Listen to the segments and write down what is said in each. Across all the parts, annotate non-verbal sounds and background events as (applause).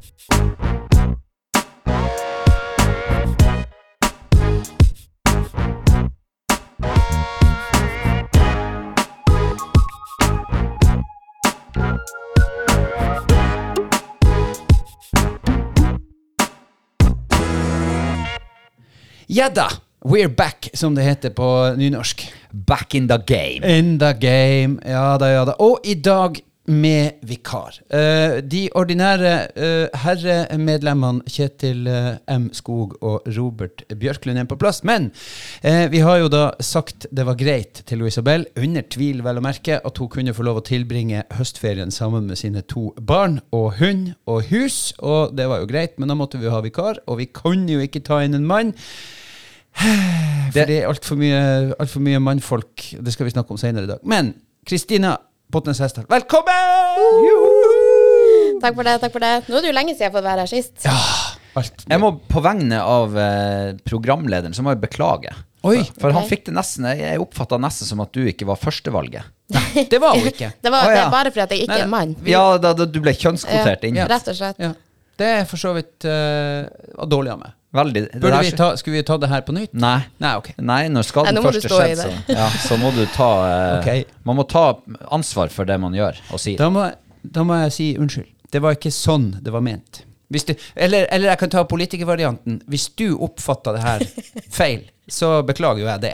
Ja da! We're back, som det heter på nynorsk. Back in the game. In the game. Ja da, ja da. Og i dag med vikar. Eh, de ordinære eh, herremedlemmene Kjetil eh, M. Skog og Robert Bjørklund er på plass. Men vi har jo da sagt det var greit til Isabel, under tvil vel å merke, at hun kunne få lov å tilbringe høstferien sammen med sine to barn og hund og hus. Og det var jo greit, men da måtte vi ha vikar, og vi kunne jo ikke ta inn en mann. (sighs) For det er altfor mye, alt for mye mannfolk. Det skal vi snakke om senere i dag. Men Kristina Potnes Hestdal, velkommen! Takk for det. takk for det Nå er det jo lenge siden jeg har fått være her sist. Alt. Jeg må på vegne av eh, programlederen så må jeg beklage. Oi, For, for han fikk det nesten Jeg oppfatta nesten som at du ikke var førstevalget. det var hun ikke. (laughs) Det, var, Å, det ja. er bare fordi at jeg ikke Nei, er mann. Ja, da, da du ble kjønnskvotert inn. Ja. Rett og slett. Ja. Det er for så vidt uh, dårlig av meg. Veldig. Burde der- vi ta, skulle vi ta det her på nytt? Nei. Nei, okay. Nei, når skaden Nei, først er stå i skjedd, så, det. ja, så må du ta eh, okay. Man må ta ansvar for det man gjør, og sier. Da må, da må jeg si unnskyld. Det var ikke sånn det var ment. Hvis du, eller, eller jeg kan ta politikervarianten. Hvis du oppfatter det her (laughs) feil, så beklager jo jeg det.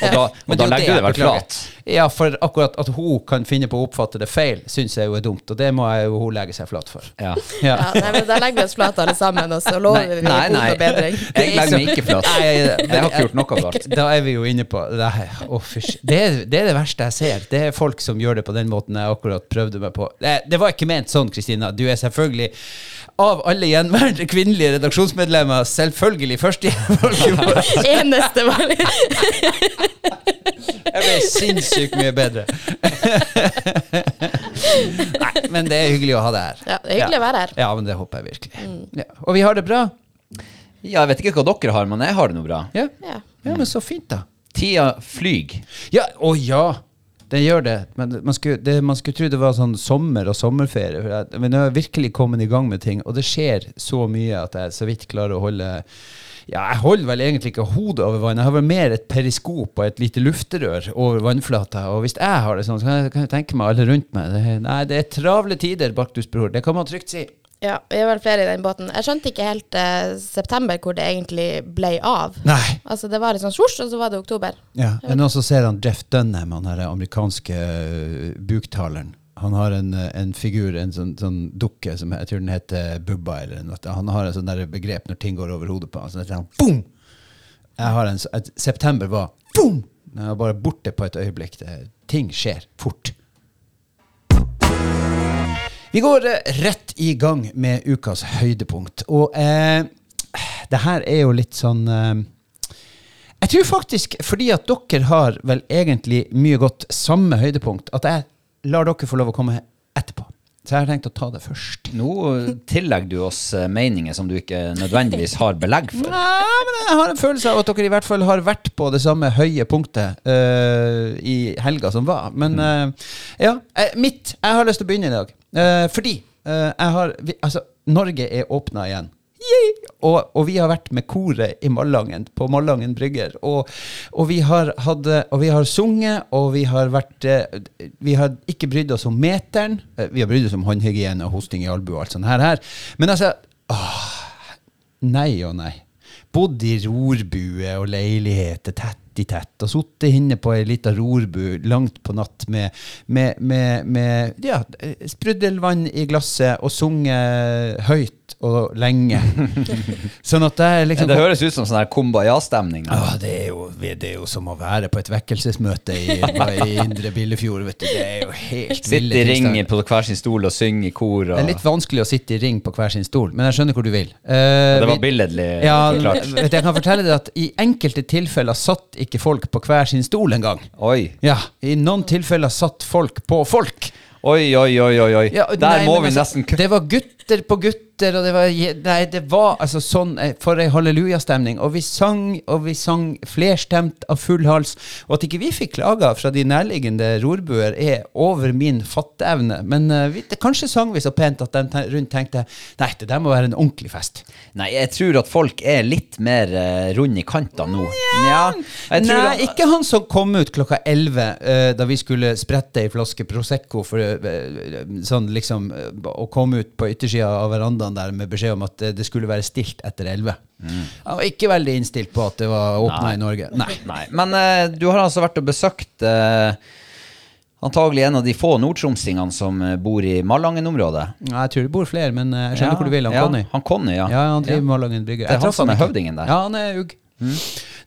Og da, (laughs) Men og da er legger du det vel klart flat. Ja, for akkurat at hun kan finne på å oppfatte det feil, syns jeg jo er dumt. Og det må jeg jo hun legge seg flat for. Ja. (laughs) Ja. Ja, nei, men Da legger vi oss flate alle sammen, og så lover vi Nei, nei. og bedring. Jeg legger meg ikke flat. Nei, Jeg har ikke gjort noe galt. Da er vi jo inne på det, her. Å, det, er, det er det verste jeg ser. Det er folk som gjør det på den måten jeg akkurat prøvde meg på. Det, det var ikke ment sånn, Kristina. Du er selvfølgelig av alle gjenværende kvinnelige redaksjonsmedlemmer selvfølgelig førstehjelpsvalg. (laughs) Eneste valg. (laughs) Jeg ble sinnssykt mye bedre. (laughs) Nei, men det er hyggelig å ha deg her. Ja, det er hyggelig å være her. Ja, men det håper jeg virkelig. Ja. Og vi har det bra? Ja, jeg vet ikke hva dere har, men jeg har det nå bra. Ja. Ja. ja, men så fint, da. Tida flyg. Ja, å ja. Det gjør det. Men man skulle, det, man skulle tro det var sånn sommer og sommerferie. For jeg, men jeg har virkelig kommet i gang med ting, og det skjer så mye at jeg så vidt klarer å holde ja, jeg holder vel egentlig ikke hodet over vann. Jeg har vel mer et periskop og et lite lufterør over vannflata. Og hvis jeg har det sånn, så kan jeg, kan jeg tenke meg alle rundt meg. Det, nei, det er travle tider, Baktus bror. Det kan man trygt si. Ja, vi vel flere i den båten. Jeg skjønte ikke helt eh, september hvor det egentlig ble av. Nei. Altså Det var litt sånn svosj, og så var det oktober. Ja, Men nå så ser han Jeff Dunham, han her amerikanske uh, buktaleren? Han har en, eh, en figur, en sånn, sånn dukke, som jeg tror den heter Bubba. eller noe. Han har en sånn der begrep når ting går over hodet på ham. Sånn at han, boom! Jeg har en, et, september var boom! Jeg var bare borte på et øyeblikk. Det, ting skjer fort. Vi går eh, rett i gang med ukas høydepunkt. Og eh, det her er jo litt sånn eh, Jeg tror faktisk, fordi at dere har vel egentlig mye godt samme høydepunkt, at jeg lar dere få lov å komme etterpå. Så jeg har tenkt å ta det først. Nå tillegger du oss eh, meninger som du ikke nødvendigvis har belegg for. Nei, men jeg har en følelse av at dere i hvert fall har vært på det samme høye punktet uh, i helga som var. Men uh, ja, eh, mitt Jeg har lyst til å begynne i dag. Eh, fordi eh, jeg har vi, Altså, Norge er åpna igjen. Og, og vi har vært med koret i Malangen, på Malangen brygger. Og, og, vi hadde, og vi har sunget, og vi har vært eh, Vi har ikke brydd oss om meteren. Eh, Vi har brydd oss om håndhygiene og hosting i albue og alt sånt her. her. Men altså åh, Nei og nei. Bodd i rorbue og leiligheter tett i tett, og sittet inne på ei lita rorbu langt på natt med, med, med, med ja, spruddelvann i glasset og sunget høyt og lenge. (laughs) sånn at det er liksom Det høres ut som sånn kumbaya-stemning. ja, det, er jo, det er jo som å være på et vekkelsesmøte i, i Indre Billefjord. Vet du. Det er jo helt Sitte i ring på hver sin stol og synge i kor. Og, Det er litt vanskelig å sitte i ring på hver sin stol, men jeg skjønner hvor du vil. Uh, det var billedlig ja, vet jeg kan fortelle deg at I enkelte tilfeller satt ikke folk på hver sin stol engang. Ja, I noen tilfeller satt folk på folk. oi, oi, oi. oi, oi. Ja, Der nei, må vi altså, nesten. Det var jenter på gutter, og det var Nei, det var altså sånn eh, For ei hallelujastemning. Og vi sang, og vi sang flerstemt av full hals. Og at ikke vi fikk klager fra de nærliggende rorbuer, er over min fatteevne. Men uh, vi, det, kanskje sang vi så pent at de rundt tenkte Nei, det der må være en ordentlig fest. Nei, jeg tror at folk er litt mer uh, rund i kantene nå. Ja, Nei, at- ikke han som kom ut klokka 11 uh, da vi skulle sprette ei flaske Prosecco for uh, sånn liksom å komme ut på yttersida av verandaen der med beskjed om at det skulle være stilt etter 11. Jeg var ikke veldig innstilt på at det var åpna i Norge. Nei. Nei, men uh, du har altså vært og besøkt uh, antagelig en av de få nordtromsingene som eh, bor i Malangen-området. Ja, Jeg tror det bor flere, men jeg skjønner hvor du vil. Han ja, Conny. Han Conny, ja. Ja, han driver Malangen brygge. Det er han som er høvdingen der. Ja, han er ugg.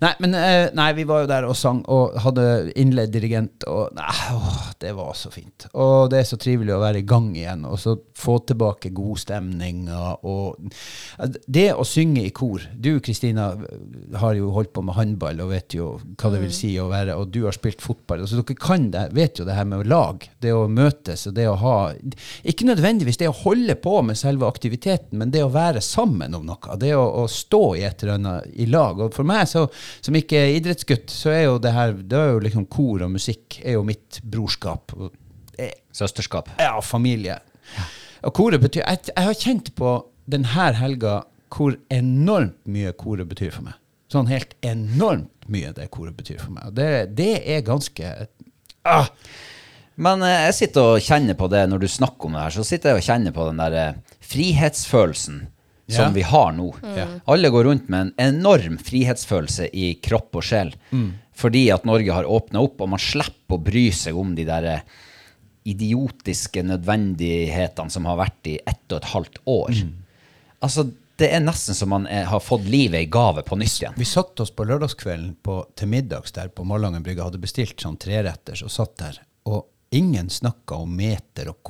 Nei, men eh, nei, vi var jo der og sang og hadde innledd dirigent, og nei, åh, det var så fint. Og det er så trivelig å være i gang igjen, og så få tilbake god stemning. Og, og det å synge i kor Du, Kristina, har jo holdt på med håndball og vet jo hva det vil si å være Og du har spilt fotball. Så dere kan det, vet jo det her med lag. Det å møtes og det å ha Ikke nødvendigvis det å holde på med selve aktiviteten, men det å være sammen om noe. Det å, å stå i et eller annet i lag. Og for meg, så, som ikke er idrettsgutt, så er jo det her Det er jo liksom kor og musikk er jo mitt brorskap. Eh, Søsterskap. ja, familie. Og koret betyr jeg, jeg har kjent på denne helga hvor enormt mye koret betyr for meg. Sånn helt enormt mye det koret betyr for meg. Og det, det er ganske ah, Men eh, jeg sitter og kjenner på det når du snakker om det her, så sitter jeg og kjenner på den der eh, frihetsfølelsen. Som vi har nå. Ja. Alle går rundt med en enorm frihetsfølelse i kropp og sjel. Fordi at Norge har åpna opp, og man slipper å bry seg om de der idiotiske nødvendighetene som har vært i ett og et halvt år. Altså, det er nesten som man er, har fått livet i gave på nytt igjen. Vi satt oss på lørdagskvelden på, til middags der på Malangen brygge, hadde bestilt sånn treretters og satt der. Og ingen snakka om meter og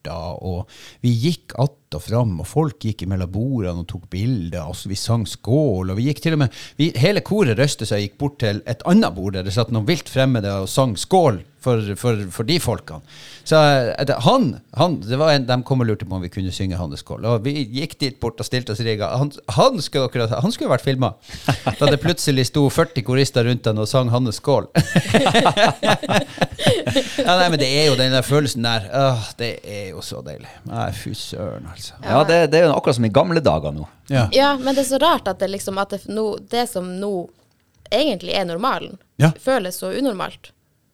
kohorter, og vi gikk att og fram, og folk gikk mellom bordene og tok bilder, og vi sang skål, og vi gikk til og med vi, Hele koret røste seg og gikk bort til et annet bord der det satt noen vilt fremmede og sang skål for, for, for de folkene. Så eh, det, han, han det var en, De kom og lurte på om vi kunne synge hans kål. Og vi gikk dit bort og stilte oss i rigga. Han, han, skulle han skulle vært filma. Da det plutselig sto 40 korister rundt han og sang hans kål. (laughs) ja, nei, men det er jo den der følelsen der. Åh, det er jo så deilig. Nei, fy søren, altså. Ja, det, det er jo akkurat som i gamle dager nå. Ja. Ja, men det er så rart at det liksom at det, no, det som nå egentlig er normalen, Ja. føles så unormalt.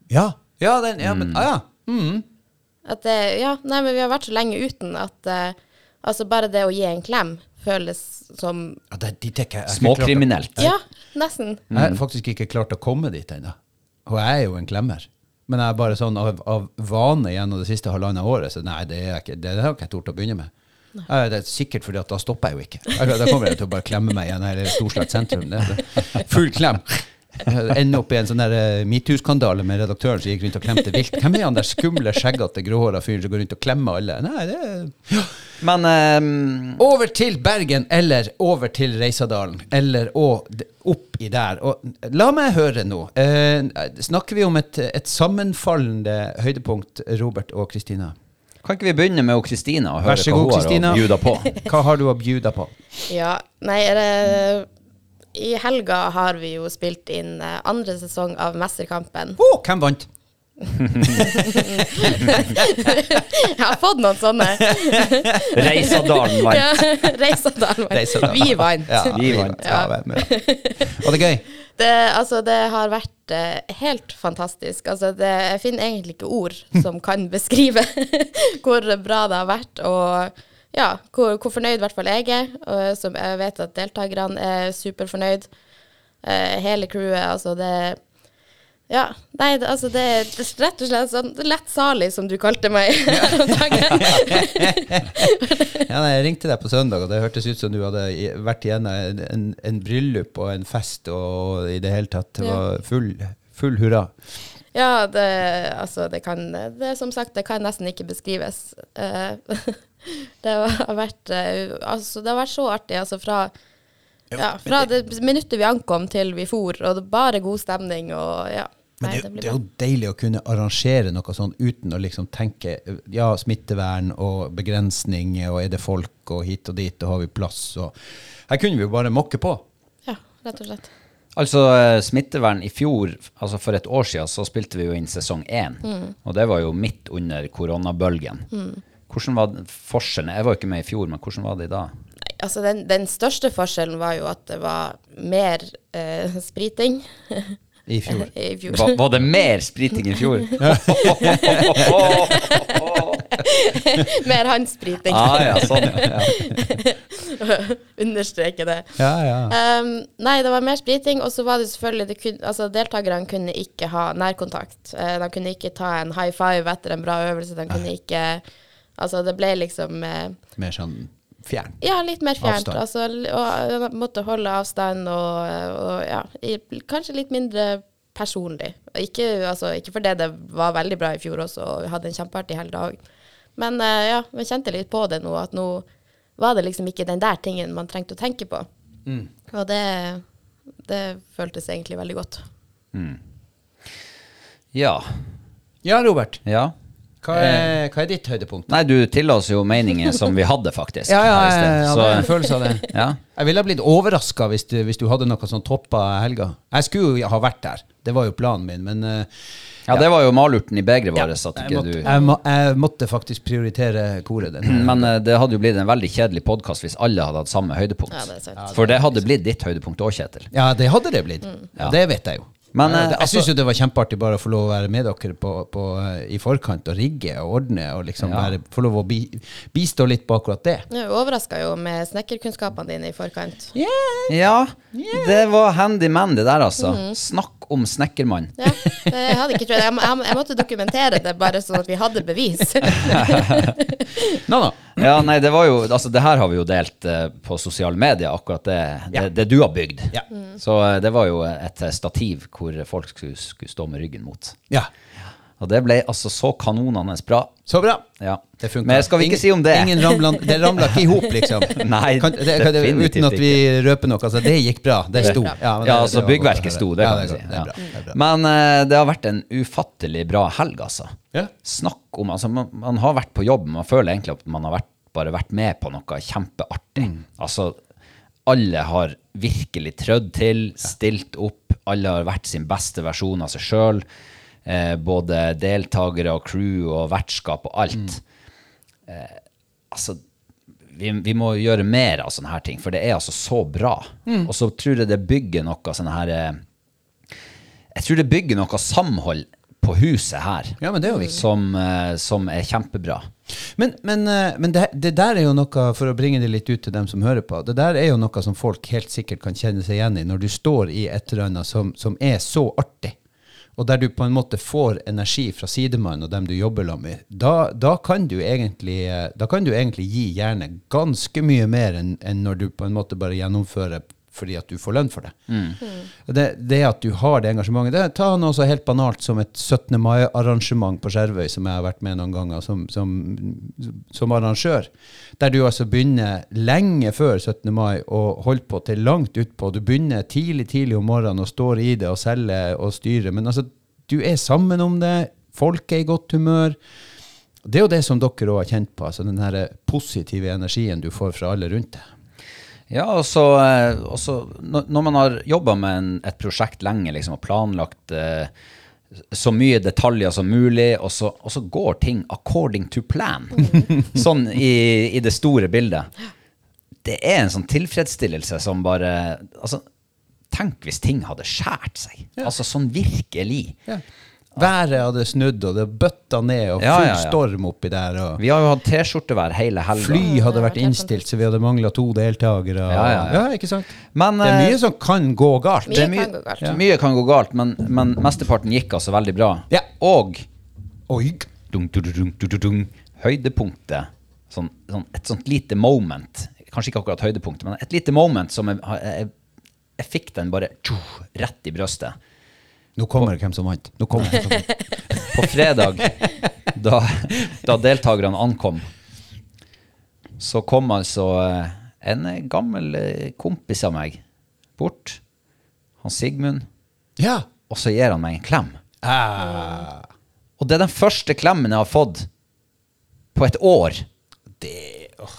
Ja, ja, den, ja men ah, ja. Mm. At det, ja, nei, men vi har vært så lenge uten at eh, altså bare det å gi en klem føles som ja det, jeg har ikke klart å- Småkriminelt. Ja, nesten. Jeg har faktisk ikke klart å komme dit ennå. Og jeg er jo en klemmer. Men jeg er bare sånn av, av vane gjennom det siste halvannet året, så nei, det, er ikke, det har ikke jeg tort å begynne med. Eh, Det er sikkert fordi at da stopper jeg jo ikke. Da kommer jeg til å bare klemme meg igjen her i Storslett sentrum. Det, det. (laughs) Full klem. Ende opp i en sånn eh, metoo-skandale med redaktøren som gikk rundt og klemte vilt. Hvem er han der skumle, skjeggete, gråhåra fyren som går rundt og klemmer alle? Nei, det er ja. Men um... Over til Bergen, eller over til Reisadalen, eller og oppi der. Og la meg høre nå. Eh, snakker vi om et, et sammenfallende høydepunkt, Robert og Kristina? kan ikke vi begynne med Kristina og høre hva hun har Kristina. å bjuda på? Hva har du å bjuda på? Ja, nei, er det I helga har vi jo spilt inn eh, andre sesong av Mesterkampen. Å, hvem vant? Jeg har fått noen sånne. Reisadalen vant. Ja, Reisadalen vant. Reisadalen. Vi vant. Ja, Vi vant. Ja, Var det gøy? Det, altså, det har vært uh, helt fantastisk. Altså, det, jeg finner egentlig ikke ord som kan beskrive (laughs) hvor bra det har vært, og ja, hvor, hvor fornøyd i hvert fall jeg er. Og som jeg vet at deltakerne er superfornøyd. Eh, hele crewet, altså det Ja, nei, det, altså det, er rett og slett sånn lett salig, som du kalte meg. her (laughs) om dagen. (laughs) Ja, nei, jeg ringte deg på søndag, og det hørtes ut som du hadde vært igjennom en, en, en bryllup og en fest, og i det hele tatt det var full, full hurra. Ja, det, altså, det kan det, Som sagt, det kan nesten ikke beskrives. (laughs) Det har vært eh, Altså, det har vært så artig. Altså, fra ja, fra det minuttet vi ankom til vi for, og det bare god stemning og ja. Men Nei, det, det det er jo deilig å kunne arrangere noe sånn uten å liksom tenke ja, smittevern og begrensninger, og er det folk, og hit og dit, og har vi plass, og Her kunne vi jo bare mokke på. Ja, rett og slett. Altså eh, smittevern i fjor, altså for et år siden, så spilte vi jo inn sesong én. Og det var jo midt under koronabølgen. Hvordan var forskjellen? Jeg var jo ikke med i fjor, men hvordan var det da? Nei, altså den, den største forskjellen var jo at det var mer eh, spriting I fjor. (laughs) i fjor. Var, var det mer spriting i fjor? (laughs) mer handspriting. ah, ja, sånn. Ja. (laughs) Understreke det. Ja, ja. Um, nei, det var mer spriting, og så var det selvfølgelig det kun, altså Deltakerne kunne ikke ha nærkontakt. Eh, de kunne ikke ta en high five etter en bra øvelse. De kunne ikke Altså, det ble liksom eh, Mer sånn fjern. Ja, litt mer fjernt. Altså, og, og måtte holde avstand og, og ja, i- kanskje litt mindre personlig. Ikke, altså, ikke fordi det var veldig bra i fjor også, og vi hadde en kjempeartig helg òg. Men eh, ja, vi kjente litt på det nå, at nå var det liksom ikke den der tingen man trengte å tenke på. Og det, det føltes egentlig veldig godt. ja. Ja, Robert. Ja. Hva er, hva er ditt høydepunkt? Nei, du tilla oss jo meninger som vi hadde, faktisk. (laughs) Ja, ja, jeg sted. hadde en følelse av det. (laughs) ja. Jeg ville ha blitt overraska hvis, du- hvis du hadde noe sånn toppa helga. Jeg skulle jo ha vært der, det var jo planen min, men uh, ja, det var jo malurten i begeret vårt Ja, jeg, ikke måtte, du jeg, må, jeg måtte faktisk prioritere koret. (clears throat) Den. Men uh, det hadde jo blitt en veldig kjedelig podkast hvis alle hadde hatt samme høydepunkt. Ja, det er sant. For det hadde blitt ditt høydepunkt òg, Kjetil. Ja, det hadde det blitt. Ja, det vet jeg jo. Men, Ja, eh, det, jeg altså- syns jo det var kjempeartig bare å få lov å være med dere på, på, eh, i forkant og rigge og ordne og liksom Ja. være, få lov å bi, bistå litt på akkurat det. Du overraska jo med snekkerkunnskapene dine i forkant. Ja, det var handy man, det der, altså. Snakk om snekkermann. Ja, jeg, hadde ikke trodd. Jeg, jeg, jeg måtte dokumentere det bare sånn at vi hadde bevis. (laughs) (laughs) (laughs) Nå, nå. Ja, nei, det var jo Altså, det her har vi jo delt eh, på sosiale medier, akkurat det, det, Ja. det du har bygd. Ja. Så eh, det var jo et eh, stativ hvor folk skulle, skulle stå med ryggen mot. Ja, Og det ble altså så kanonende bra. så bra. Ja. Det funka. Men skal vi ikke si om det? Ingen ramla, (laughs) det ramla ikke i hop, liksom. (laughs) Nei, kan, det, kan, definitivt uten at vi røper noe. Altså, det gikk bra. Det sto. Ja, Ja, altså byggverket sto, det kan vi si. Det Ja. bra. Det bra. Men uh, det har vært en ufattelig bra helg, altså. Ja. Snakk om Altså, man, man har vært på jobb, man føler egentlig at man har vært, bare vært med på noe kjempeartig. Mm. Altså, alle har virkelig trødd til, stilt opp, alle har vært sin beste versjon av seg sjøl. Eh, både deltakere og crew og vertskap og alt. Eh, altså, vi, vi må gjøre mer av sånne her ting, for det er altså så bra. Og så tror jeg det bygger noe sånne her eh, Jeg tror det bygger noe samhold på huset her. Ja, men det er jo. Som, eh, som er kjempebra. Men, men, men det, det der er jo noe, for å bringe det litt ut til dem som hører på, det der er jo noe som folk helt sikkert kan kjenne seg igjen i når du står i et eller annet som, som er så artig, og der du på en måte får energi fra sidemannen og dem du jobber med. Da, da, kan du egentlig, eh, da kan du egentlig gi hjernen ganske mye mer enn enn når du på en måte bare gjennomfører fordi at du får lønn for det. Det, det at du har det engasjementet det, Ta noe så helt banalt som et 17. mai-arrangement på Skjervøy, som jeg har vært med noen ganger som, som, som arrangør. Der du altså begynner lenge før 17. mai og holder på til langt utpå. Du begynner tidlig tidlig om morgenen og står i det og selger og styrer. Men altså, du er sammen om det. Folk er i godt humør. Det er jo det som dere òg har kjent på, altså den her positive energien du får fra alle rundt deg. Ja, og så, eh, når man har jobba med en, et prosjekt lenge liksom, og planlagt eh, så mye detaljer som mulig, og så, og så går ting according to plan. (laughs) sånn i, i det store bildet. Det er en sånn tilfredsstillelse som bare altså, Tenk hvis ting hadde skjært seg. Altså sånn virkelig. Været hadde snudd, og det bøtta ned, og full Ja, ja, ja. storm oppi der. og... Vi har jo hatt T-skjortevær hele helga. Fly hadde vært innstilt, så vi hadde mangla to deltakere. Ja, ja, ja. ikke sant? Men, det er eh, mye som kan gå galt. Mye Det er mye, kan gå galt. ja. mye kan gå galt, men, men mesteparten gikk altså veldig bra. Ja. Og Oi. Dun, dun, dun, høydepunktet, sånn, sånn, et sånt lite moment, kanskje ikke akkurat høydepunktet, men et lite moment som jeg, jeg, jeg fikk den bare tjo, rett i brøstet. Nå kommer det hvem som vant. Nå kommer det hvem som vant. (laughs) På fredag, da, da deltakerne ankom, så kom altså eh, en gammel eh, kompis av meg bort, han Sigmund, Ja. og så gir han meg en klem. Ah, Og det er den første klemmen jeg har fått på et år. det oh.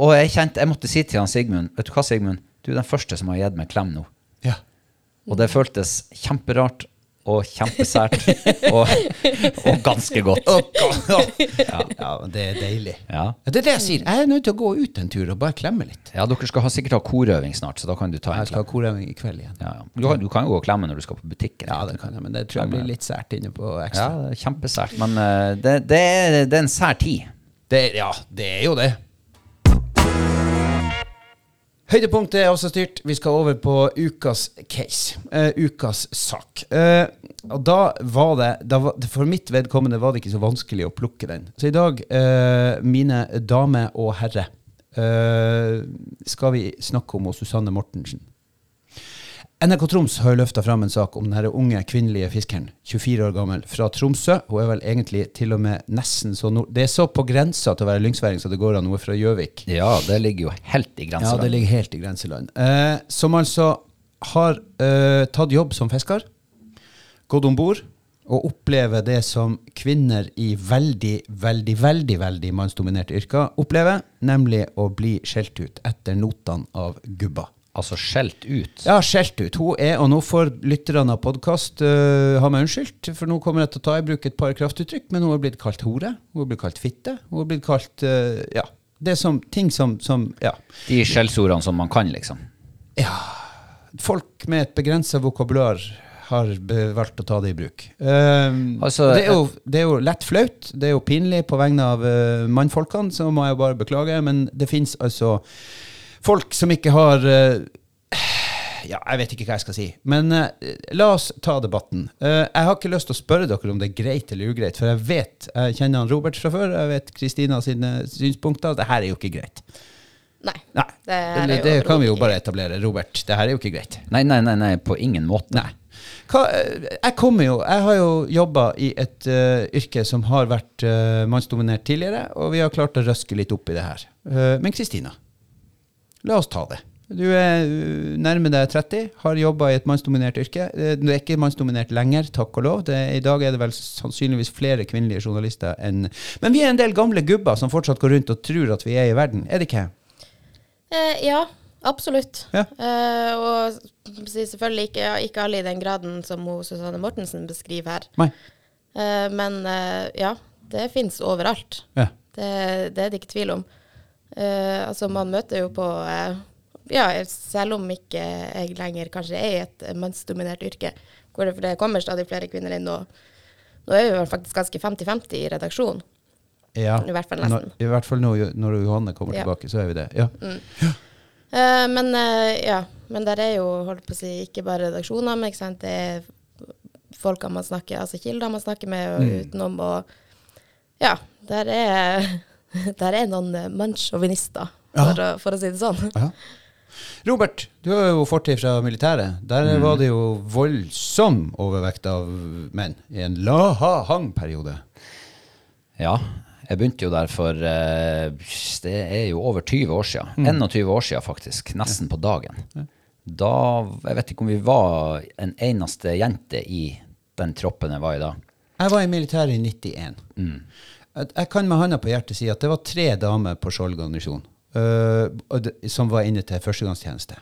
Og jeg kjente, jeg måtte si til han Sigmund Vet du hva, Sigmund? Du er den første som har gitt meg klem nå. Ja. Og det føltes kjemperart og kjempesært (laughs) og, og ganske godt. ja. ja, det er deilig. Ja. Ja, Det er det jeg sier. Jeg er nødt til å gå ut en tur og bare klemme litt. ja, dere skal ha, sikkert ha korøving snart, så da kan du ta en Jeg skal ha korøving i kveld igjen. Ja, ja. Du, kan- du kan jo gå og klemme når du skal på butikken. Ja, det kan jeg, men det tror jeg blir litt sært inne på Ja, ekstra. er kjempesært. Men uh, det, det, er, det er en sær tid. Det, ja, det er jo det. Høydepunktet er også styrt. Vi skal over på ukas case. Uh, ukas sak. Uh, og da var det da var, For mitt vedkommende var det ikke så vanskelig å plukke den. Så i dag, uh, mine damer og herrer, skal vi snakke om Susanne Mortensen. NRK Troms har jo løfta fram en sak om denne unge kvinnelige fiskeren, 24 år gammel, fra Tromsø. Hun er vel egentlig til og med nesten så nord... Det er så på grensa til å være lyngsværing så det går an, hun er fra Gjøvik. Ja, det ligger jo helt i grenseland. Ja, det ligger helt i grenseland. Eh, som altså har eh, tatt jobb som fisker, gått om bord og opplever det som kvinner i veldig, veldig, veldig veldig mannsdominerte yrker opplever, nemlig å bli skjelt ut etter notene av gubba. Altså skjelt ut. Ja, skjelt ut. Hun er, og nå får lytterne av podkast uh, ha meg unnskyldt, for nå kommer jeg til å ta i bruk et par kraftuttrykk, men hun har blitt kalt hore, hun har blitt kalt fitte, hun har blitt kalt uh, Ja. Det er som, ting som, som Ja. De skjellsordene som man kan, liksom. Ja. Folk med et begrensa vokabular har valgt å ta det i bruk. Um, Altså, det, er jo, det er jo lett flaut, det er jo pinlig på vegne av uh, mannfolkene, så må jeg jo bare beklage, men det fins altså folk som ikke har uh, ja, jeg vet ikke hva jeg skal si. Men uh, la oss ta debatten. Uh, jeg har ikke lyst til å spørre dere om det er greit eller ugreit, for jeg vet, jeg kjenner han Robert fra før, jeg vet Kristina sine synspunkter. Det her er jo ikke greit. Nei. Nei, Det her er det, jo det kan vi jo bare etablere. Robert, det her er jo ikke greit. Nei, nei, nei, nei på ingen måte. Nei. Hva, eh, jeg kommer jo Jeg har jo jobba i et uh, yrke som har vært eh, mannsdominert tidligere, og vi har klart å røske litt opp i det her. Eh, men Kristina, la oss ta det. Du er uh, nærmer deg 30, har jobba i et mannsdominert yrke. Eh, Du er ikke mannsdominert lenger, takk og lov. Det, I dag er det vel sannsynligvis flere kvinnelige journalister enn Men vi er en del gamle gubber som fortsatt går rundt og tror at vi er i verden, er det ikke? Eh, ja, absolutt. Ja. Eh, og selvfølgelig ikke, ikke alle i den graden som hun, Susanne Mortensen beskriver her. Eh, men eh, ja, det fins overalt. Ja. Det, det er det ikke tvil om. Eh, altså, man møter jo på eh, Ja, selv om ikke jeg lenger kanskje er i et mannsdominert yrke, hvor det, kommer stadig flere kvinner inn, og nå er vi faktisk ganske 50-50 i redaksjonen. ja. I hvert fall Når. I hvert fall nå, når Johanne kommer Ja. tilbake, så er vi det. Ja. Eh, men eh, ja, men der er jo holdt på å si, ikke bare redaksjoner, men ikke sant? det er folka man snakker, altså kilder man snakker med og utenom, og ja, der er, (laughs) der er noen eh, mannssjåvinister, for, å- for å si det sånn. Ja. Robert, du har jo fortid fra militæret. Der var det jo voldsom overvekt av menn i en la-ha-hang-periode. Ja, jeg begynte jo der for eh, Det er jo over 20 år siden. 21 år siden, faktisk. Nesten på dagen. Da Jeg vet ikke om vi var en eneste jente i den troppen jeg var i da. Jeg var i militæret i 91. Jeg jeg kan med hånda på hjertet si at det var tre damer på Skjold garnison uh, som var inne til førstegangstjeneste.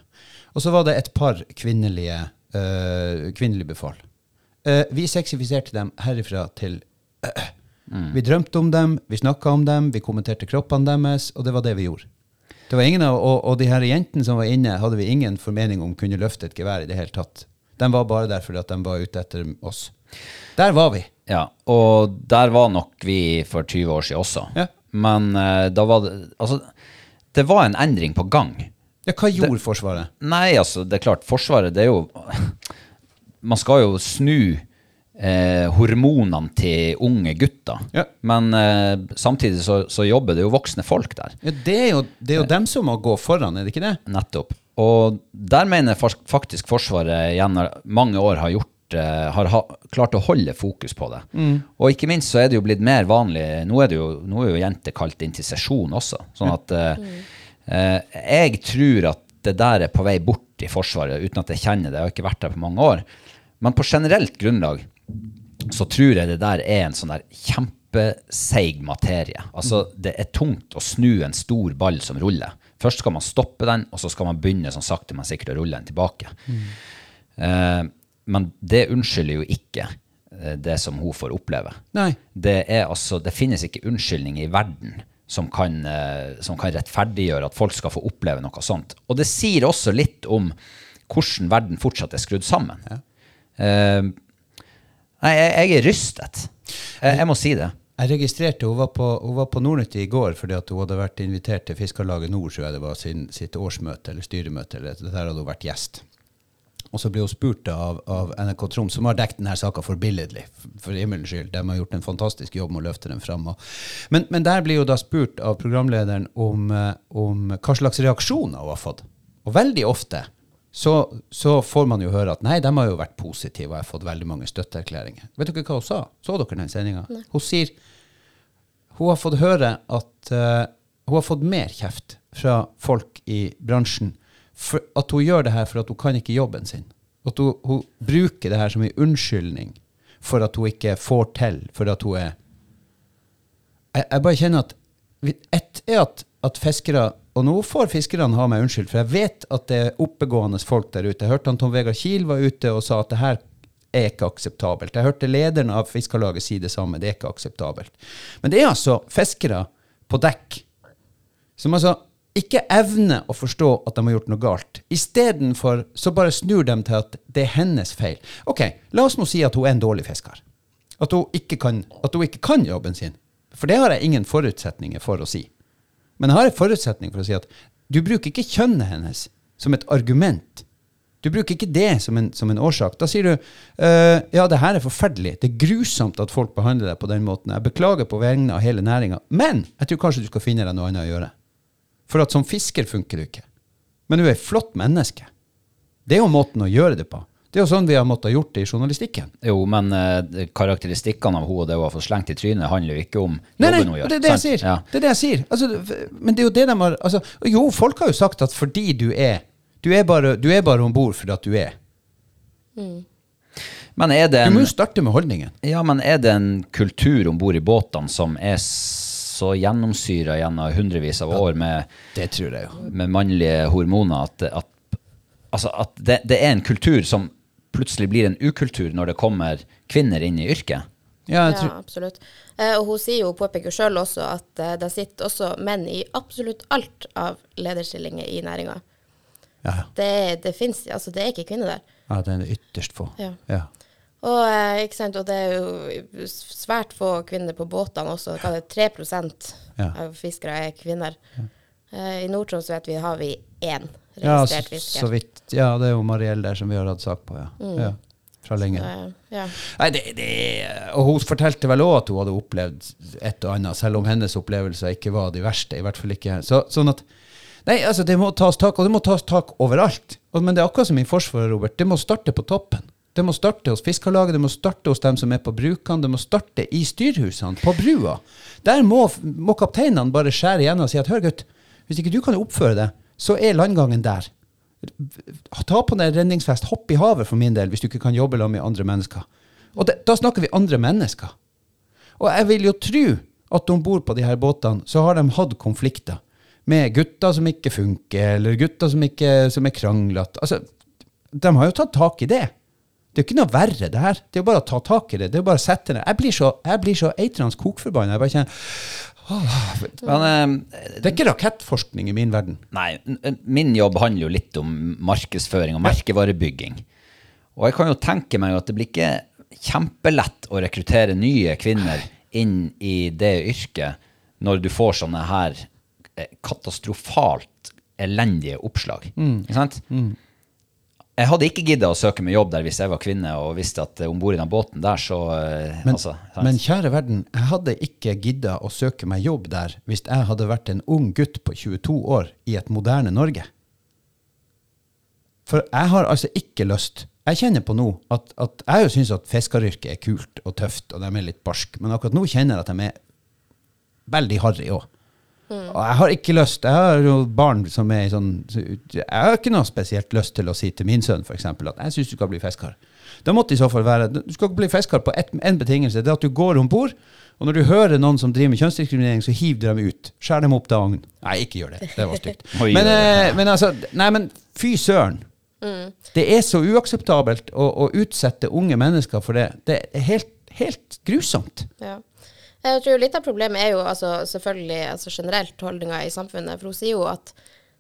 Og så var det et par kvinnelige, uh, kvinnelige befal. Uh, vi sexifiserte dem herifra til mm. Vi drømte om dem, vi snakka om dem, vi kommenterte kroppene deres, og det var det vi gjorde. Det var ingen av, og, og de her jentene som var inne, hadde vi ingen formening om kunne løfte et gevær i det hele tatt. De var bare der fordi at de var ute etter oss. Der var vi. Ja, og der var nok vi for 20 år siden også. Ja. Men eh, da var det Altså, det var en endring på gang. Ja, hva gjorde Forsvaret? Nei, altså, det er klart, Forsvaret, det er jo (laughs) Man skal jo snu eh, hormonene til unge gutter. Ja. Men eh, samtidig så, så jobber det jo voksne folk der. Ja, det er jo, det er jo dem som må gå foran, er det ikke det? Nettopp. Og der mener jeg faktisk Forsvaret gjennom mange år har gjort har ha, klart å holde fokus på det. Og ikke minst så er det jo blitt mer vanlig Nå er, det jo, nå er jo jenter kalt inn til sesjon også. Sånn at eh, (laughs) eh, jeg tror at det der er på vei bort i Forsvaret, uten at jeg kjenner det. Jeg har ikke vært der på mange år. Men på generelt grunnlag så tror jeg det der er en sånn der kjempeseig materie. Altså, det er tungt å snu en stor ball som ruller. Først skal man stoppe den, og så skal man begynne sånn sakte, men sikkert å rulle den tilbake. Eh, men det unnskylder jo ikke eh, det som hun får oppleve. Nei. Det, er altså, det finnes ikke unnskyldninger i verden som kan, eh, som kan rettferdiggjøre at folk skal få oppleve noe sånt. Og det sier også litt om hvordan verden fortsatt er skrudd sammen. Eh, nei, jeg, jeg er rystet. Jeg, jeg må si det. Jeg registrerte hun var på, hun var på Nordnytt i går fordi at hun hadde vært invitert til Fiskarlaget Nord, tror jeg det var sin, sitt årsmøte eller styremøte. eller Der hadde hun vært gjest. Og så ble hun spurt av, av NRK Troms, som har dekket denne saka forbilledlig. For himmelens skyld. De har gjort en fantastisk jobb med å løfte den fram. Men, men der blir hun da spurt av programlederen om, eh, om hva slags reaksjoner hun har fått. Og veldig ofte så, så får man jo høre at nei, de har jo vært positive, og jeg har fått veldig mange støtteerklæringer. Vet dere hva hun sa? Så dere den sendinga? Hun sier hun har fått høre at uh, hun har fått mer kjeft fra folk i bransjen. For at hun gjør det her for at hun kan ikke jobben sin. At hun, hun bruker det her som en unnskyldning for at hun ikke får til, for at hun er Jeg, jeg bare kjenner at Ett er at, at fiskere Og nå får fiskerne ha meg unnskyld, for jeg vet at det er oppegående folk der ute. Jeg hørte han Tom Vegard Kiel var ute og sa at det her er ikke akseptabelt. Jeg hørte lederen av Fiskarlaget si det samme. Det er ikke akseptabelt. Men det er altså fiskere på dekk som altså ikke evner å forstå at de har gjort noe galt. Istedenfor så bare snur de til at det er hennes feil. Ok, la oss nå si at hun er en dårlig fisker. At hun ikke kan, hun ikke kan jobben sin. For det har jeg ingen forutsetninger for å si. Men jeg har en forutsetning for å si at du bruker ikke kjønnet hennes som et argument. Du bruker ikke det som en, som en årsak. Da sier du uh, ja, det her er forferdelig. Det er grusomt at folk behandler deg på den måten. Jeg beklager på vegne av hele næringa. Men jeg tror kanskje du skal finne deg noe annet å gjøre. For at som fisker funker du ikke. Men du er et flott menneske. Det er jo måten å gjøre det på. Det er jo sånn vi har måttet gjort det i journalistikken. Jo, men eh, karakteristikkene av henne og det hun har fått slengt i trynet, handler jo ikke om Nei, jobben hun gjør. det er det jeg sier. Ja. Det er det jeg sier. Altså, men det er jo det de har altså, Jo, folk har jo sagt at fordi du er Du er bare, du er bare om bord fordi at du er. Men er det Du må jo starte med holdningen. ja, men er det en kultur om bord i båtene som er så gjennomsyra gjennom hundrevis av år med, Det tror jeg jo. med mannlige hormoner at, at, altså at det, det er en kultur som plutselig blir en ukultur når det kommer kvinner inn i yrket? Ja, jeg Ja, absolutt. Eh, og hun sier jo, påpeker sjøl også at eh, det sitter også menn i absolutt alt av lederstillinger i næringa. ja, Det, det fins altså det er ikke kvinner der. ja, det er ytterst få. Ja. Ja. Og, eh, og det er jo svært få kvinner på båtene også. Hva er 3 Ja. av fiskere er kvinner. Eh, I Nord-Troms vet vi har vi én Ja, registrert fisker. så vidt. Ja, det er jo Mariell der som vi har hatt sak på, ja. ja. Fra lenge. Eh, ja. Nei, det, det, og hun fortalte vel òg at hun hadde opplevd et og annet, selv om hennes opplevelser ikke var de verste. i hvert fall ikke. Så, sånn at, nei, altså Det må tas tak, og det må tas tak overalt. Men det er akkurat som i Forsvaret, Robert. Det må starte på toppen. Det må starte hos Fiskarlaget, det må starte hos dem som er på brukene, det må starte i styrhusene, på brua. Der må, må kapteinene bare skjære igjennom og si at hør, gutt, hvis ikke du kan oppføre deg, så er landgangen der. Ta på deg redningsvest, hopp i havet for min del, hvis du ikke kan jobbe sammen med andre mennesker. Og det, da snakker vi andre mennesker. Og jeg vil jo tro at om bord på de her båtene så har de hatt konflikter med gutter som ikke funker, eller gutter som, ikke, som er kranglete. Altså, de har jo tatt tak i det. Det er jo ikke noe verre, det her. Det er jo bare å ta tak i det. Det er jo bare å sette ned. Jeg blir så, jeg blir så eitrende kokforbanna. Jeg bare kjenner Men eh, Det er ikke rakettforskning i min verden. Nei, n- min jobb handler jo litt om markedsføring og merkevarebygging. Og jeg kan jo tenke meg at det blir ikke kjempelett å rekruttere nye kvinner inn i det yrket når du får sånne her eh, katastrofalt elendige oppslag. Ikke sant? Jeg hadde ikke gidda å søke meg jobb der hvis jeg var kvinne og visste at om bord i den båten der, så eh, Men, altså, men kjære verden, jeg hadde ikke gidda å søke meg jobb der hvis jeg hadde vært en ung gutt på 22 år i et moderne Norge. For jeg har altså ikke lyst Jeg kjenner på nå at, at jeg jo syns at fiskeryrket er kult og tøft, og de er litt barsk, men akkurat nå kjenner jeg at de er veldig harry òg. Og jeg har ikke lyst Jeg har jo barn som er i sånn Jeg har ikke noe spesielt lyst til å si til min sønn eksempel, at jeg syns du skal bli fisker. Da måtte i så fall være Du skal ikke bli fisker på én betingelse. Det er at du går om bord. Og når du hører noen som driver med kjønnsdiskriminering, så hiv dem ut. Skjær dem opp til agn. Nei, ikke gjør det. Det var stygt. Men, eh, men altså Nei, men fy søren. Det er så uakseptabelt å, å utsette unge mennesker for det. Det er helt, helt grusomt. Ja. Jeg tror litt av problemet er jo altså, selvfølgelig altså, generelt holdninga i samfunnet. For hun sier jo at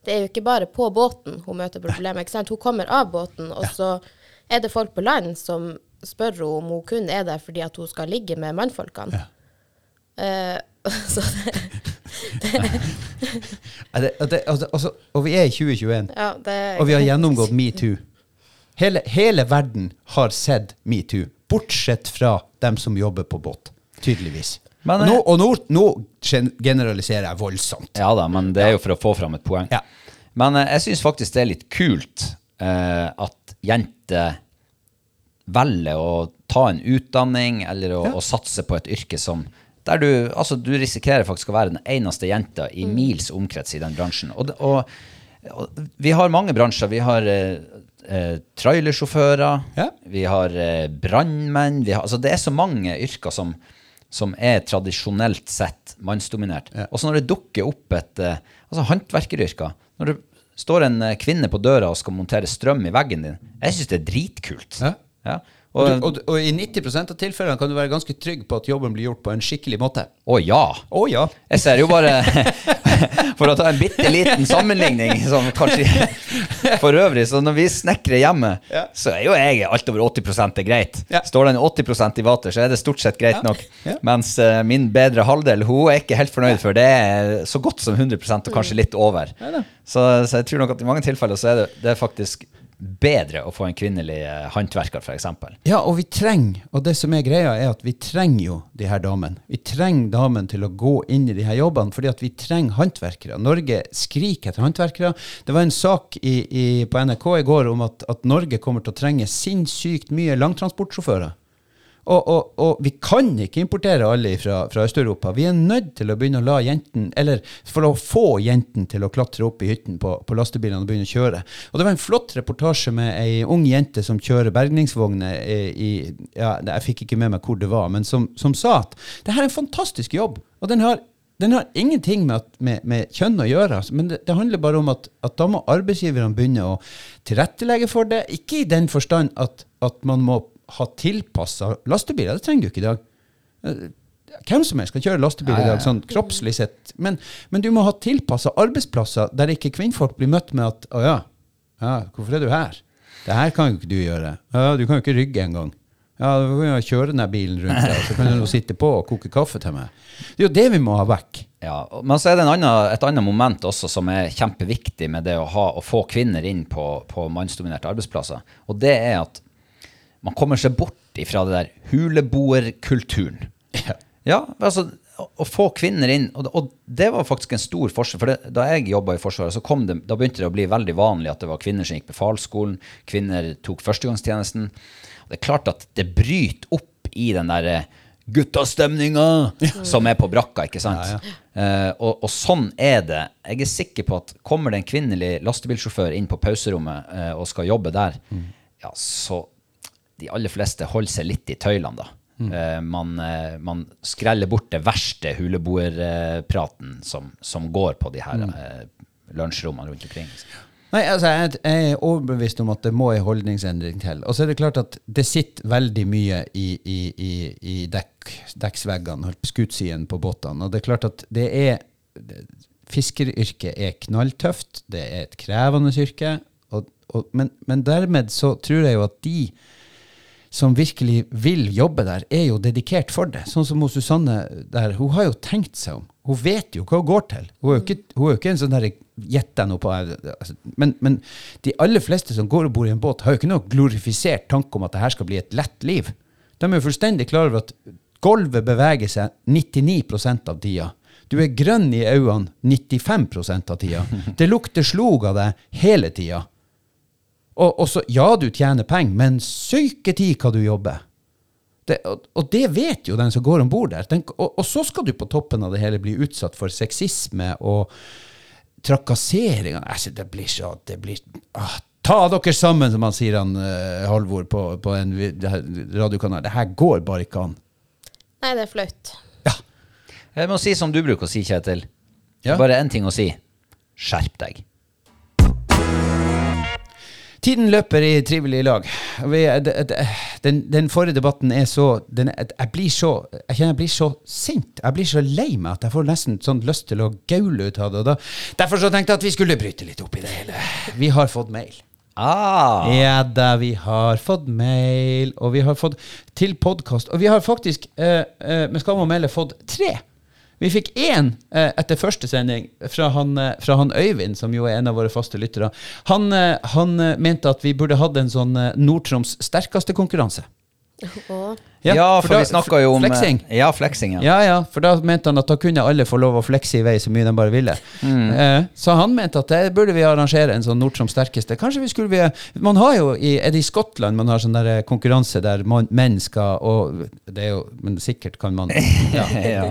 det er jo ikke bare på båten hun møter problemet. ikke sant? Hun kommer av båten, og så er det folk på land som spør henne om hun kun er der fordi at hun skal ligge med mannfolkene. Eh, (laughs) så det, det. det, det, altså, og vi er i 2021, ja, det og vi har gjennomgått metoo. Hele, hele verden har sett metoo, bortsett fra dem som jobber på båt. Tydeligvis. Men, og nå, eh, og nå, nå generaliserer jeg voldsomt. Ja da, men det er jo for å få fram et poeng. Ja. Men eh, jeg syns faktisk det er litt kult eh, at jenter velger å ta en utdanning eller å, å satse på et yrke som der du, altså du risikerer faktisk å være den eneste jenta i mils omkrets i den bransjen. Og, og, og vi har mange bransjer. Vi har eh, eh, trailersjåfører, Ja. vi har eh, brannmenn altså Det er så mange yrker som, som er tradisjonelt sett mannsdominert. Og så når det dukker opp et eh, altså håndverkeryrker Når det står en eh, kvinne på døra og skal montere strøm i veggen din, jeg syns det er dritkult. Ja. Ja. Og, Og, du, og, og i 90% av tilfellene kan du være ganske trygg på at jobben blir gjort på en skikkelig måte. å ja! Å ja. Jeg ser jo bare (laughs) For å ta en bitte liten sammenligning som kanskje (laughs) For øvrig, så når vi snekrer hjemme, Ja. så er jo jeg alt over 80 er greit. Ja. Står den 80% i vater, så er det stort sett greit nok. Mens uh, min bedre halvdel, hun er ikke helt fornøyd, for det er så godt som 100 og kanskje litt over. Så, så jeg tror nok at i mange tilfeller så er det, det er faktisk bedre å få en kvinnelig eh, håndverker, f.eks. Ja, og vi trenger, og det som er greia, er at vi trenger jo de her damene. Vi trenger damene til å gå inn i de her jobbene, fordi at vi trenger håndverkere. Norge skriker etter håndverkere. Det var en sak i, i, på NRK i går om at, at Norge kommer til å trenge sinnssykt mye langtransportsjåfører. Og, og, og vi kan ikke importere alle fra, fra Øst-Europa. Vi er nødt til å begynne å la jenten, eller for å få jentene til å klatre opp i hytten på, på lastebilene og begynne å kjøre. Og det var en flott reportasje med ei ung jente som kjører bergningsvogner i, i ja, Jeg fikk ikke med meg hvor det var, men som, som sa at det her er en fantastisk jobb. Og den har den har ingenting med, at, med, med kjønn å gjøre, altså, men det, det handler bare om at, at da må arbeidsgiverne begynne å tilrettelegge for det. Ikke i den forstand at, at man må ha tilpassa lastebiler. Det trenger du ikke i dag. Eh, Hvem som helst kan kjøre lastebil i dag, sånn kroppslig sett. Men, men du må ha tilpassa arbeidsplasser der ikke kvinnfolk blir møtt med at 'Å ja, ja hvorfor er du her?' 'Det her kan jo ikke du gjøre.' 'Ja, du kan jo ikke rygge engang.' Ja, du kan jo kjøre den bilen rundt deg, så kan du sitte på og koke kaffe til meg. Det er jo det vi må ha vekk. Ja, men så er det en annen, et annet moment også som er kjempeviktig med det å, ha, å få kvinner inn på, på mannsdominerte arbeidsplasser. Og det er at man kommer seg bort ifra det der huleboerkulturen. Ja. Ja, altså å, få kvinner inn, og, og det var faktisk en stor forskjell. For det, da jeg jobba i Forsvaret, så kom det, da begynte det å bli veldig vanlig at det var kvinner som gikk befalsskolen, kvinner tok førstegangstjenesten. Og det er klart at det bryter opp i den derre guttastemninga som er på brakka, ikke sant? Eh, og, og sånn er det. Jeg er sikker på at kommer det en kvinnelig lastebilsjåfør inn på pauserommet eh, og skal jobbe der, ja, så de aller fleste holder seg litt i tøylene, da. Eh, man, uh, man skreller bort det verste huleboerpraten som, som går på de her eh, lunsjrommene rundt omkring. Nei, altså, jeg, er overbevist om at det må en holdningsendring til. Og så er det klart at det sitter veldig mye i, i, i, i dekk, dekksveggene, skutsidene på skutsiden på båtene. Og det er klart at det er Fiskeryrket er knalltøft, det er et krevende yrke. Og, og, men, men dermed så tror jeg jo at de som virkelig vil jobbe der, er jo dedikert for det. Sånn som Susanne der, hun har jo tenkt seg om. Hun vet jo hva hun går til. Hun er jo ikke, er jo ikke en sånn der gjett deg noe på altså, men, men de aller fleste som går og bor i en båt, har jo ikke noe glorifisert tanke om at det her skal bli et lett liv. De er jo fullstendig klar over at gulvet beveger seg 99% av tida. Du er grønn i øynene 95% av tida. Det lukter slog av deg hele tida. Og, og så, ja, du tjener penger, men syketid hva du jobber. Det, og, og det vet jo den som går om bord der. Den, og, og så skal du på toppen av det hele bli utsatt for sexisme og trakassering. Altså, det blir så det blir, ah, Ta dere sammen, som han sier han uh, Halvor på, på en radiokanal. Det her går bare ikke an. Nei, det er flaut. Ja. Jeg må si som du bruker å si, Kjetil. Ja. Bare én ting å si. Skjerp deg. Tiden løper i trivelig lag. Den, den forrige debatten er så den, Jeg blir så Jeg kjenner jeg blir så sint. Jeg blir så lei meg at jeg får nesten sånn lyst til å gaule ut av det. Da, derfor så tenkte jeg at vi skulle bryte litt opp i det hele. Vi har fått mail. Ah! Ja da, vi har fått mail, og vi har fått til podkast. Og vi har faktisk, eh, eh, med skam å melde, fått tre. Vi fikk én eh, etter første sending fra han, eh, fra han Øyvind, som jo er en av våre faste lyttere. Han, eh, han eh, mente at vi burde hatt en sånn Nord-Troms sterkeste konkurranse. Og Ja, for, da- vi snakka jo om eh, Fleksing. Ja, fleksing. Ja. Ja, ja, for da mente han at da kunne alle få lov å flekse i vei så mye de bare ville. Mm. Eh, så han mente at det burde vi arrangere en sånn Nordtroms sterkeste. Kanskje vi skulle vi, Man har jo i, Er det i Skottland man har sånn der konkurranse der man, menn skal og det er jo, Men sikkert kan man (laughs) ja. Ja.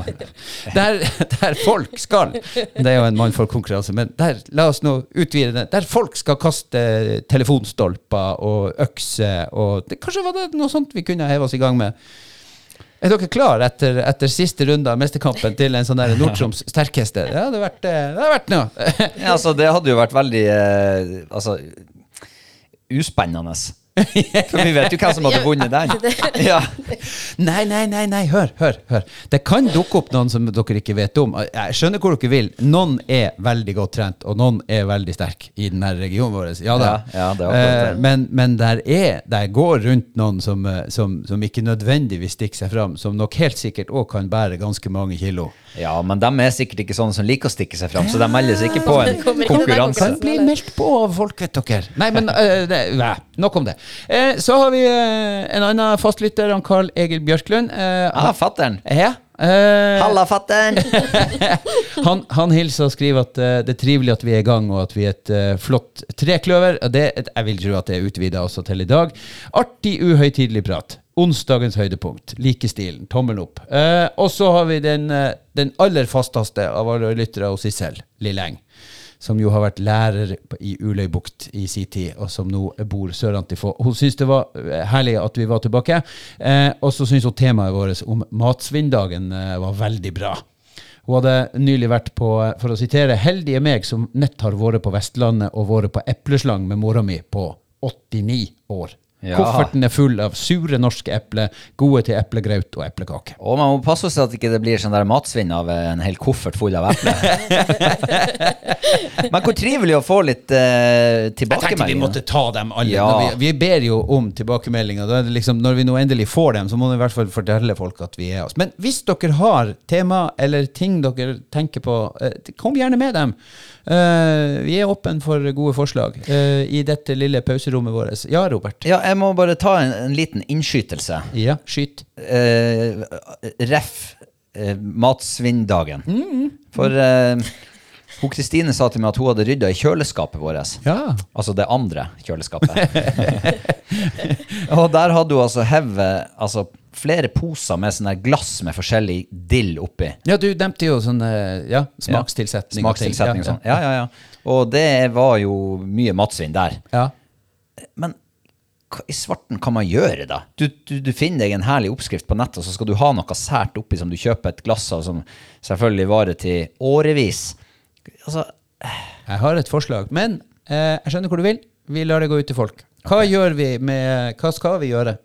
Der, der folk skal Det er jo en mann for konkurranse, men der, la oss nå utvide det. Der folk skal kaste telefonstolper og økser og det, Kanskje var det noe sånt vi kunne heve oss i gang med? Er dere klar etter, etter siste runde av Mesterkampen til en sånn der Nord-Troms sterkeste? Det hadde vært, eh, det hadde vært noe. Ja, altså, det hadde jo vært veldig eh, Altså uspennende. (laughs) For vi vet jo hvem som hadde vunnet den. (laughs) (laughs) Ja. Nei, nei, nei, nei, hør, hør, hør. Det kan dukke opp noen som dere ikke vet om. Jeg skjønner hvor dere vil. Noen er veldig godt trent, og noen er veldig sterk i denne regionen vår. Ja da. Ja, ja. Eh, men men der, er, der går rundt noen som, eh, som, som ikke nødvendigvis stikker seg fram, som nok helt sikkert òg kan bære ganske mange kilo. Ja, men de er sikkert ikke sånne som liker å stikke seg fram, så de melder seg ikke på en konkurranse. Kan bli meldt på av folk, vet dere. Nei, men uh, (laughs) det, nei, nok om det. Eh, så har vi uh, en annen fastlytter, han Carl Egil Bjørklund. Uh, Ah, fatter'n. ja. eh, Halla, fatter'n! (laughs) han, han hilser og skriver at det er trivelig at vi er i gang, og at vi er et flott trekløver. Det, jeg vil tro at det er utvida også til i dag. Artig, uhøytidelig prat. Onsdagens høydepunkt. Like stilen. Tommelen opp. Eh, og så har vi den, eh, den aller fasteste av alle lyttere hos Sissel, Lilleng. Som jo har vært lærer i Uløybukt i sin tid, og som nå bor sørantifå. Hun syntes det var eh, herlig at vi var tilbake, eh, og så syntes hun temaet vårt om matsvinndagen eh, var veldig bra. Hun hadde nylig vært på, for å sitere, heldige meg som nett har vært på Vestlandet og vært på epleslang med mora mi på 89 år. Ja. Kofferten er full av sure norske epler, gode til eplegraut og eplekake. Og man må passe seg at ikke det blir sånn der matsvinn av en hel koffert full av epler. (laughs) Men hvor trivelig å få litt uh, Jeg tenkte vi måtte ta dem alle. Ja. Vi, vi ber jo om tilbakemeldinger. Er liksom, når vi nå endelig får dem, så må vi i hvert fall fortelle folk at vi er oss. Men hvis dere har tema eller ting dere tenker på, eh, kom gjerne med dem. Eh, vi er åpne for gode forslag uh, i dette lille pauserommet vårt. Ja, Robert? Ja, jeg må bare ta en, en liten innskytelse. Ja, skyt. Uh, ref. matsvinndagen. Mm. For eh, hun Kristine sa til meg at hun hadde rydda i kjøleskapet vårt. Ja. Altså det andre kjøleskapet. (laughs) og der hadde hun altså hevet altså, flere poser med sånne glass med forskjellig dill oppi. ja, du nevnte jo sånn ja, smakstilsetning. Smakstilsetning og sånn. Ja, ja, ja. Og det var jo mye matsvinn der. ja. Men hva i svarten kan man gjøre, da? Du, du, du finner deg en herlig oppskrift på nettet, og så skal du ha noe sært oppi som du kjøper et glass av, som selvfølgelig varer til årevis. Altså, Jeg har et forslag, men eh, jeg skjønner hvor du vil. Vi lar det gå ut til folk. Hva gjør vi med Hva skal vi gjøre?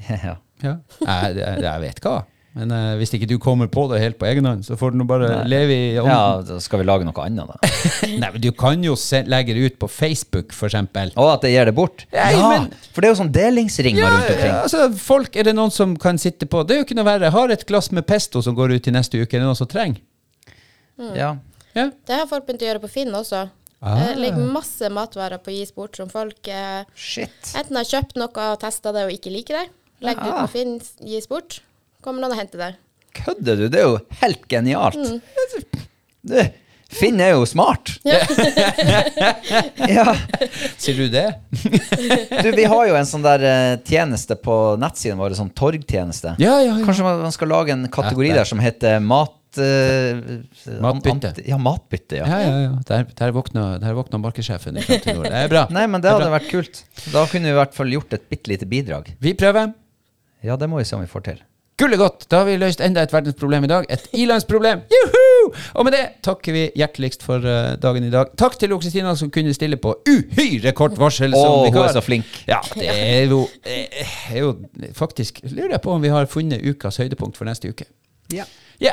(laughs) ja. Ja. Jeg, jeg, jeg vet hva. Men eh, hvis ikke du kommer på det helt på egen hånd, så får du nå bare leve i ånden. ja, da skal vi lage noe annet, da. (laughs) Nei, men du kan jo se, legge det ut på Facebook, eksempel. Og at det gir det bort. Nei, ja, men- for det er jo sånn delingsringer Ja, rundt omkring. ja, altså, folk, er det noen som kan sitte på Det er jo ikke noe verre. Jeg har et glass med pesto som går ut i neste uke. Er det noen som trenger? Ja. Ja. det har folk begynt å gjøre på Finn også. Ah. Det ligger masse matvarer på Gis bort som folk eh, Shit. enten har kjøpt noe og testa det og ikke liker det. Legger det ut på Finn, Gis bort. Kommer noen og henter det. Kødder du? Det er jo helt genialt. Mm. Du, Finn er jo smart. Ja. (laughs) Ja. Sier du det? Du, vi har jo en sånn der eh, tjeneste på nettsiden vår, sånn torgtjeneste. Ja, ja, ja. Kanskje man man skal lage en kategori der som heter mat, eh, Matbytte. An, Ja, matbytte, ja. Ja, ja, ja. Der, der våkna, der våkna markedssjefen i. Det er bra. Nei, men det hadde vært kult. Da kunne vi i hvert fall gjort et bitte lite bidrag. Vi prøver. Ja, det må vi se om vi får til. Gullet godt! Da har vi løst enda et verdensproblem i dag. Et ilandsproblem! Juhu! Og med det takker vi hjerteligst for uh, dagen i dag. Takk til Kristina som kunne stille på uhyre kort varsel. Å, oh, hun er så flink. Ja, det er jo, eh, er jo Faktisk lurer jeg på om vi har funnet ukas høydepunkt for neste uke. Ja. Ja.